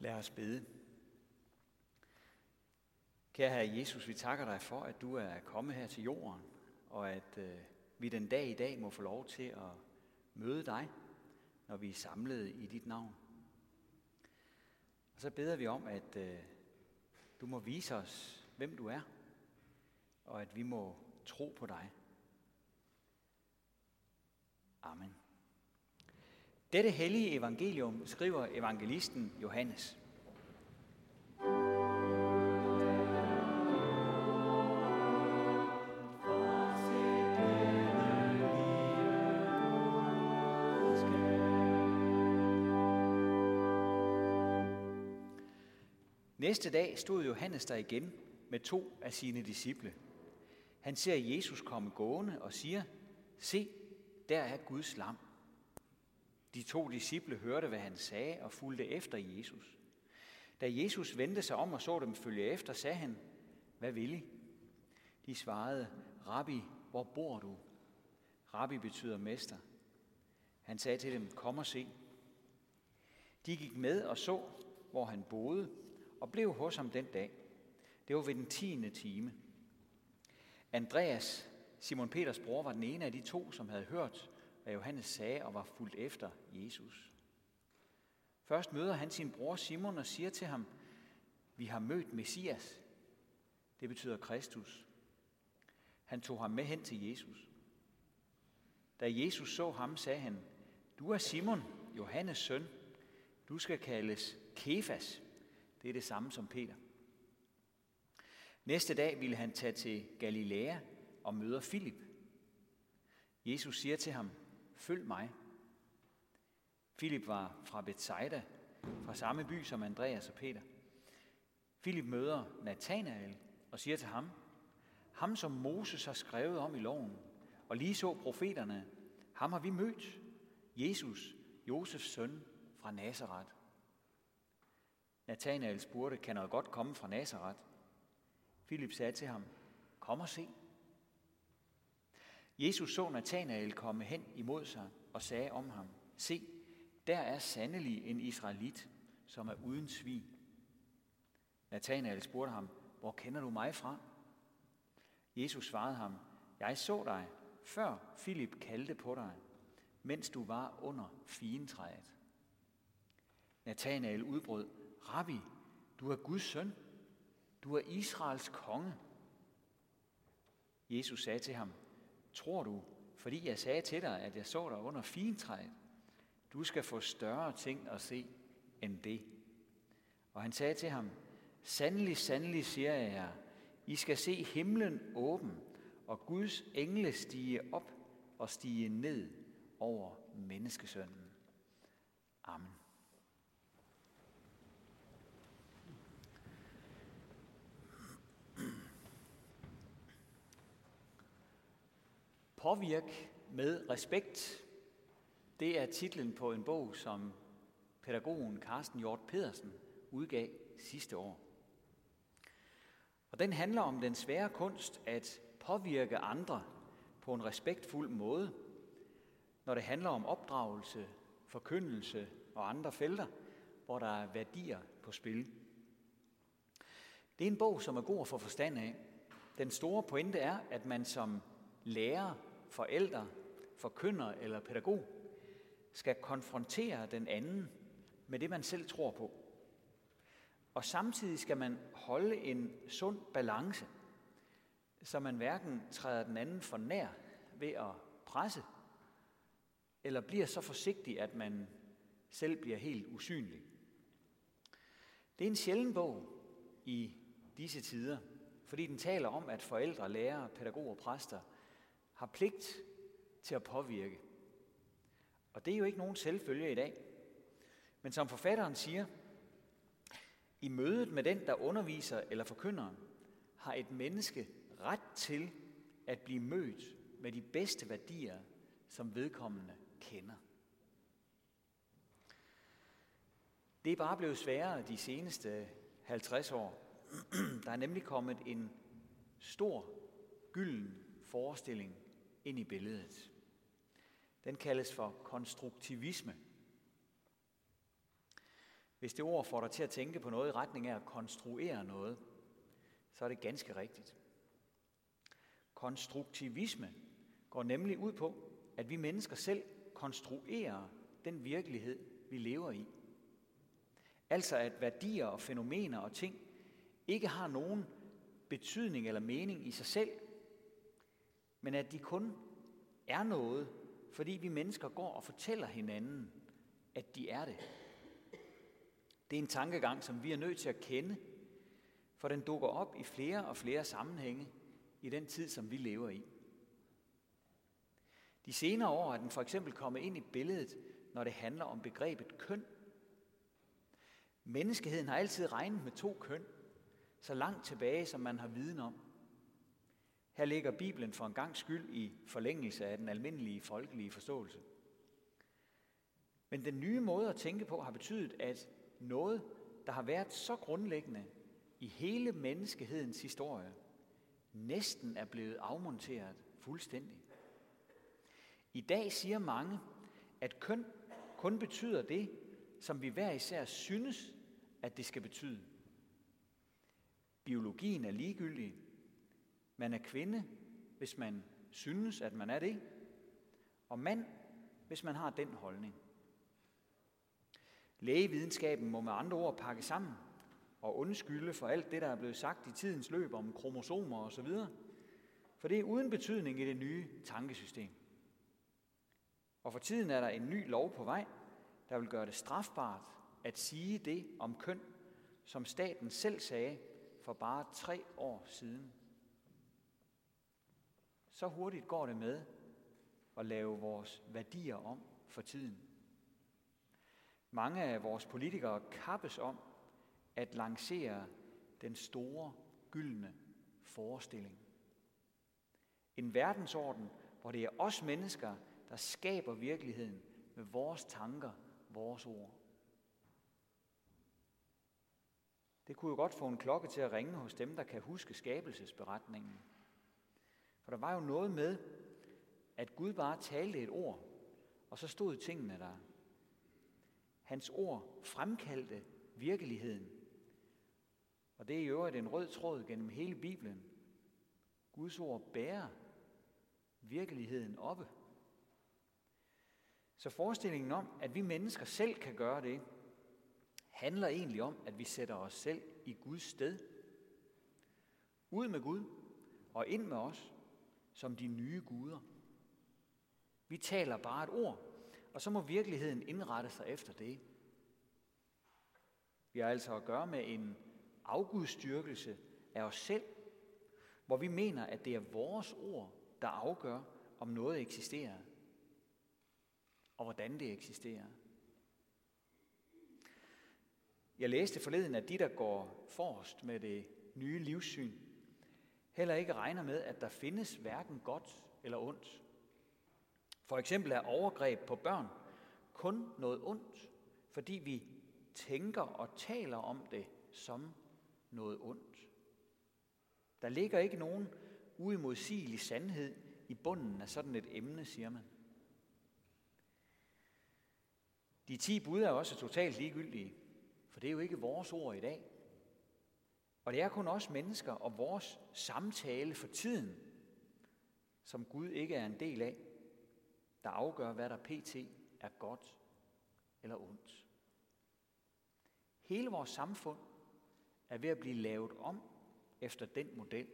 Lad os bede. Kære Herre Jesus, vi takker dig for, at du er kommet her til jorden, og at øh, vi den dag i dag må få lov til at møde dig, når vi er samlet i dit navn. Og så beder vi om, at øh, du må vise os, hvem du er, og at vi må tro på dig. Amen. Dette hellige evangelium skriver evangelisten Johannes. Næste dag stod Johannes der igen med to af sine disciple. Han ser Jesus komme gående og siger, se, der er Guds lam. De to disciple hørte, hvad han sagde, og fulgte efter Jesus. Da Jesus vendte sig om og så dem følge efter, sagde han, hvad vil I? De svarede, Rabbi, hvor bor du? Rabbi betyder mester. Han sagde til dem, kom og se. De gik med og så, hvor han boede, og blev hos ham den dag. Det var ved den tiende time. Andreas, Simon Peters bror, var den ene af de to, som havde hørt, hvad Johannes sagde og var fuldt efter Jesus. Først møder han sin bror Simon og siger til ham, vi har mødt Messias. Det betyder Kristus. Han tog ham med hen til Jesus. Da Jesus så ham, sagde han, du er Simon, Johannes søn. Du skal kaldes Kefas. Det er det samme som Peter. Næste dag ville han tage til Galilea og møder Filip. Jesus siger til ham, følg mig. Filip var fra Bethsaida, fra samme by som Andreas og Peter. Filip møder Nathanael og siger til ham, ham som Moses har skrevet om i loven, og lige så profeterne, ham har vi mødt, Jesus, Josefs søn fra Nazareth. Nathanael spurgte, kan noget godt komme fra Nazareth? Filip sagde til ham, kom og se. Jesus så Nathanael komme hen imod sig og sagde om ham, se, der er sandelig en israelit, som er uden svig. Nathanael spurgte ham, hvor kender du mig fra? Jesus svarede ham, jeg så dig, før Filip kaldte på dig, mens du var under fientræet. Nathanael udbrød, Rabbi, du er Guds søn. Du er Israels konge. Jesus sagde til ham, tror du, fordi jeg sagde til dig, at jeg så dig under fintræet, du skal få større ting at se end det. Og han sagde til ham, sandelig, sandelig siger jeg jer, I skal se himlen åben, og Guds engle stige op og stige ned over menneskesønnen. Amen. Påvirk med respekt. Det er titlen på en bog, som pædagogen Carsten Hjort Pedersen udgav sidste år. Og den handler om den svære kunst at påvirke andre på en respektfuld måde, når det handler om opdragelse, forkyndelse og andre felter, hvor der er værdier på spil. Det er en bog, som er god at få forstand af. Den store pointe er, at man som lærer forælder, forkynder eller pædagog skal konfrontere den anden med det, man selv tror på. Og samtidig skal man holde en sund balance, så man hverken træder den anden for nær ved at presse, eller bliver så forsigtig, at man selv bliver helt usynlig. Det er en sjælden bog i disse tider, fordi den taler om, at forældre, lærere, pædagoger og præster har pligt til at påvirke. Og det er jo ikke nogen selvfølge i dag. Men som forfatteren siger, i mødet med den, der underviser eller forkynder, har et menneske ret til at blive mødt med de bedste værdier, som vedkommende kender. Det er bare blevet sværere de seneste 50 år. Der er nemlig kommet en stor, gylden forestilling ind i billedet. Den kaldes for konstruktivisme. Hvis det ord får dig til at tænke på noget i retning af at konstruere noget, så er det ganske rigtigt. Konstruktivisme går nemlig ud på, at vi mennesker selv konstruerer den virkelighed, vi lever i. Altså at værdier og fænomener og ting ikke har nogen betydning eller mening i sig selv, men at de kun er noget, fordi vi mennesker går og fortæller hinanden, at de er det. Det er en tankegang, som vi er nødt til at kende, for den dukker op i flere og flere sammenhænge i den tid, som vi lever i. De senere år er den for eksempel kommet ind i billedet, når det handler om begrebet køn. Menneskeheden har altid regnet med to køn, så langt tilbage, som man har viden om. Her ligger Bibelen for en gang skyld i forlængelse af den almindelige folkelige forståelse. Men den nye måde at tænke på har betydet, at noget, der har været så grundlæggende i hele menneskehedens historie, næsten er blevet afmonteret fuldstændig. I dag siger mange, at køn kun betyder det, som vi hver især synes, at det skal betyde. Biologien er ligegyldig. Man er kvinde, hvis man synes, at man er det. Og mand, hvis man har den holdning. Lægevidenskaben må med andre ord pakke sammen og undskylde for alt det, der er blevet sagt i tidens løb om kromosomer osv., for det er uden betydning i det nye tankesystem. Og for tiden er der en ny lov på vej, der vil gøre det strafbart at sige det om køn, som staten selv sagde for bare tre år siden. Så hurtigt går det med at lave vores værdier om for tiden. Mange af vores politikere kappes om at lancere den store, gyldne forestilling. En verdensorden, hvor det er os mennesker, der skaber virkeligheden med vores tanker, vores ord. Det kunne jo godt få en klokke til at ringe hos dem, der kan huske skabelsesberetningen. For der var jo noget med, at Gud bare talte et ord, og så stod tingene der. Hans ord fremkaldte virkeligheden. Og det er i øvrigt en rød tråd gennem hele Bibelen. Guds ord bærer virkeligheden oppe. Så forestillingen om, at vi mennesker selv kan gøre det, handler egentlig om, at vi sætter os selv i Guds sted. Ud med Gud og ind med os som de nye guder. Vi taler bare et ord, og så må virkeligheden indrette sig efter det. Vi har altså at gøre med en afgudstyrkelse af os selv, hvor vi mener, at det er vores ord, der afgør, om noget eksisterer, og hvordan det eksisterer. Jeg læste forleden, at de, der går forrest med det nye livssyn, heller ikke regner med, at der findes hverken godt eller ondt. For eksempel er overgreb på børn kun noget ondt, fordi vi tænker og taler om det som noget ondt. Der ligger ikke nogen uimodsigelig sandhed i bunden af sådan et emne, siger man. De ti bud er også totalt ligegyldige, for det er jo ikke vores ord i dag. Og det er kun os mennesker og vores samtale for tiden, som Gud ikke er en del af, der afgør, hvad der pt. er godt eller ondt. Hele vores samfund er ved at blive lavet om efter den model.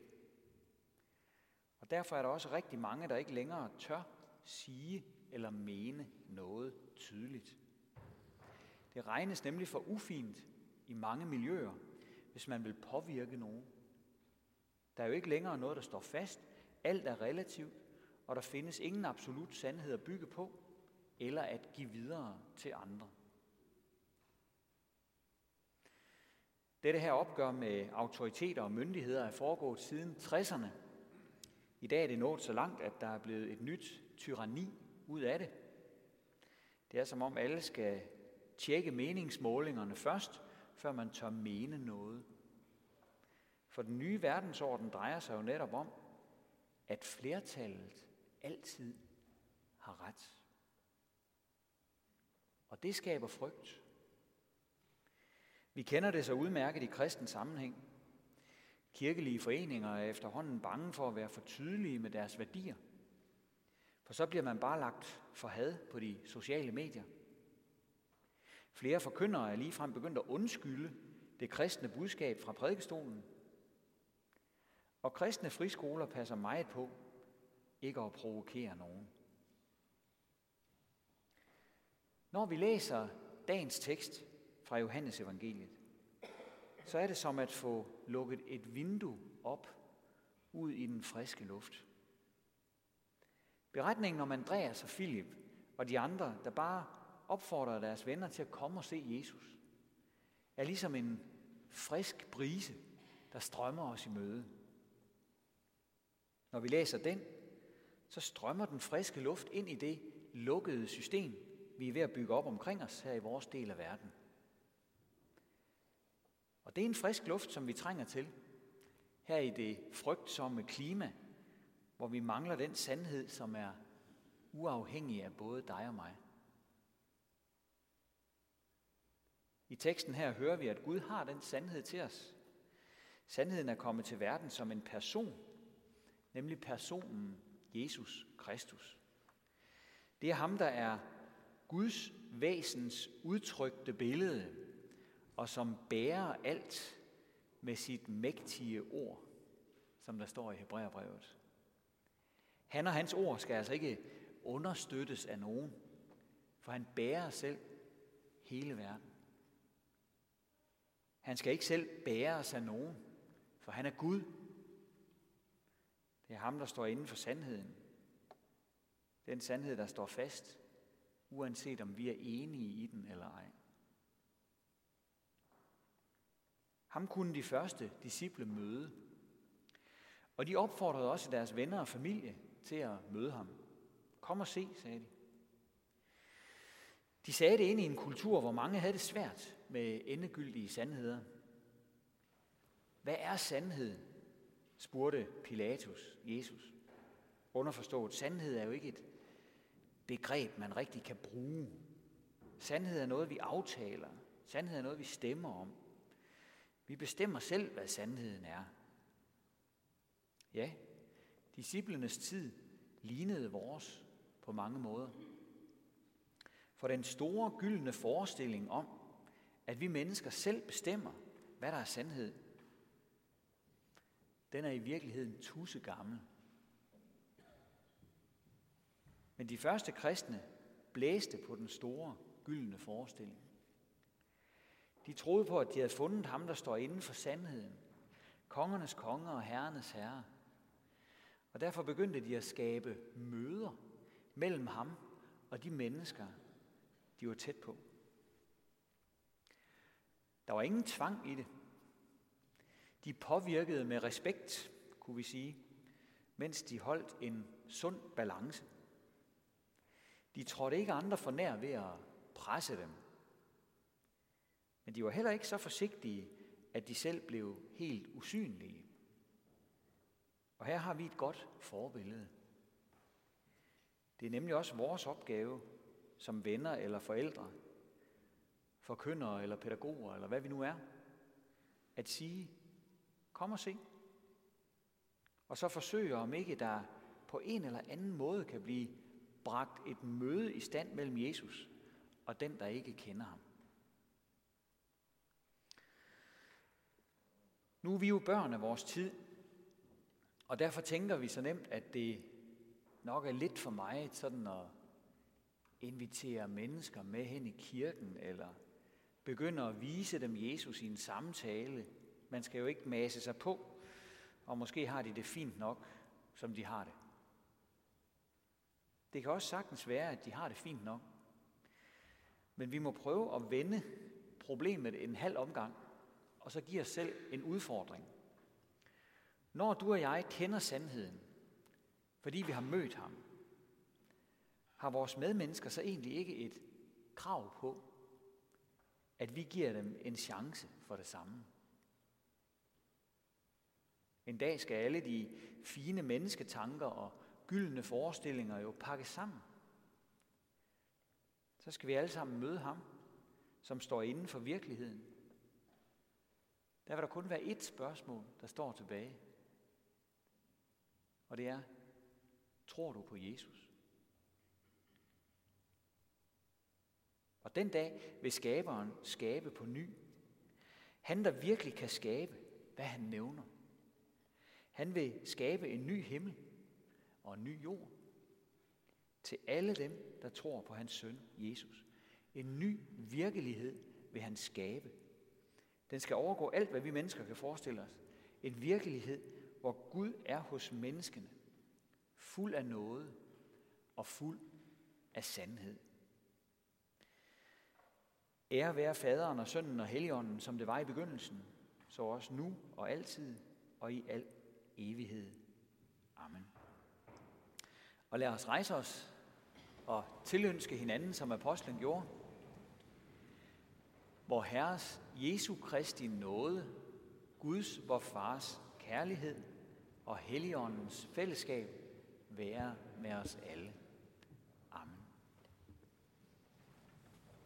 Og derfor er der også rigtig mange, der ikke længere tør sige eller mene noget tydeligt. Det regnes nemlig for ufint i mange miljøer, hvis man vil påvirke nogen. Der er jo ikke længere noget, der står fast. Alt er relativt, og der findes ingen absolut sandhed at bygge på, eller at give videre til andre. Dette her opgør med autoriteter og myndigheder er foregået siden 60'erne. I dag er det nået så langt, at der er blevet et nyt tyranni ud af det. Det er som om alle skal tjekke meningsmålingerne først, før man tør mene noget. For den nye verdensorden drejer sig jo netop om, at flertallet altid har ret. Og det skaber frygt. Vi kender det så udmærket i kristen sammenhæng. Kirkelige foreninger er efterhånden bange for at være for tydelige med deres værdier. For så bliver man bare lagt for had på de sociale medier. Flere forkyndere er ligefrem begyndt at undskylde det kristne budskab fra prædikestolen. Og kristne friskoler passer meget på ikke at provokere nogen. Når vi læser dagens tekst fra Johannes evangeliet, så er det som at få lukket et vindue op ud i den friske luft. Beretningen om Andreas og Filip og de andre, der bare opfordrer deres venner til at komme og se Jesus, er ligesom en frisk brise, der strømmer os i møde. Når vi læser den, så strømmer den friske luft ind i det lukkede system, vi er ved at bygge op omkring os her i vores del af verden. Og det er en frisk luft, som vi trænger til her i det frygtsomme klima, hvor vi mangler den sandhed, som er uafhængig af både dig og mig. I teksten her hører vi, at Gud har den sandhed til os. Sandheden er kommet til verden som en person, nemlig personen Jesus Kristus. Det er ham, der er Guds væsens udtrykte billede, og som bærer alt med sit mægtige ord, som der står i Hebræerbrevet. Han og hans ord skal altså ikke understøttes af nogen, for han bærer selv hele verden. Han skal ikke selv bære os af nogen, for han er Gud. Det er ham, der står inden for sandheden. Den sandhed, der står fast, uanset om vi er enige i den eller ej. Ham kunne de første disciple møde. Og de opfordrede også deres venner og familie til at møde ham. Kom og se, sagde de. De sagde det ind i en kultur, hvor mange havde det svært med endegyldige sandheder. Hvad er sandhed? spurgte Pilatus Jesus. Underforstået, sandhed er jo ikke et begreb, man rigtig kan bruge. Sandhed er noget, vi aftaler. Sandhed er noget, vi stemmer om. Vi bestemmer selv, hvad sandheden er. Ja, disciplenes tid lignede vores på mange måder. For den store gyldne forestilling om, at vi mennesker selv bestemmer, hvad der er sandhed, den er i virkeligheden tusse gammel. Men de første kristne blæste på den store gyldne forestilling. De troede på, at de havde fundet ham, der står inden for sandheden. Kongernes konger og herrenes herre. Og derfor begyndte de at skabe møder mellem ham og de mennesker, de var tæt på. Der var ingen tvang i det. De påvirkede med respekt, kunne vi sige, mens de holdt en sund balance. De trådte ikke andre for nær ved at presse dem. Men de var heller ikke så forsigtige, at de selv blev helt usynlige. Og her har vi et godt forbillede. Det er nemlig også vores opgave som venner eller forældre, forkyndere eller pædagoger, eller hvad vi nu er, at sige, kom og se. Og så forsøge, om ikke der på en eller anden måde kan blive bragt et møde i stand mellem Jesus og den, der ikke kender ham. Nu er vi jo børn af vores tid, og derfor tænker vi så nemt, at det nok er lidt for mig sådan at inviterer mennesker med hen i kirken, eller begynder at vise dem Jesus i en samtale. Man skal jo ikke mase sig på, og måske har de det fint nok, som de har det. Det kan også sagtens være, at de har det fint nok. Men vi må prøve at vende problemet en halv omgang, og så give os selv en udfordring. Når du og jeg kender sandheden, fordi vi har mødt ham, har vores medmennesker så egentlig ikke et krav på, at vi giver dem en chance for det samme. En dag skal alle de fine mennesketanker og gyldne forestillinger jo pakkes sammen. Så skal vi alle sammen møde ham, som står inden for virkeligheden. der vil der kun være ét spørgsmål, der står tilbage. Og det er, tror du på Jesus? Og den dag vil skaberen skabe på ny. Han, der virkelig kan skabe, hvad han nævner. Han vil skabe en ny himmel og en ny jord til alle dem, der tror på hans søn Jesus. En ny virkelighed vil han skabe. Den skal overgå alt, hvad vi mennesker kan forestille os. En virkelighed, hvor Gud er hos menneskene, fuld af noget og fuld af sandhed. Ære være faderen og sønnen og helligånden, som det var i begyndelsen, så også nu og altid og i al evighed. Amen. Og lad os rejse os og tilønske hinanden, som apostlen gjorde. Hvor Herres Jesu Kristi nåde, Guds, vor Fars kærlighed og Helligåndens fællesskab være med os alle.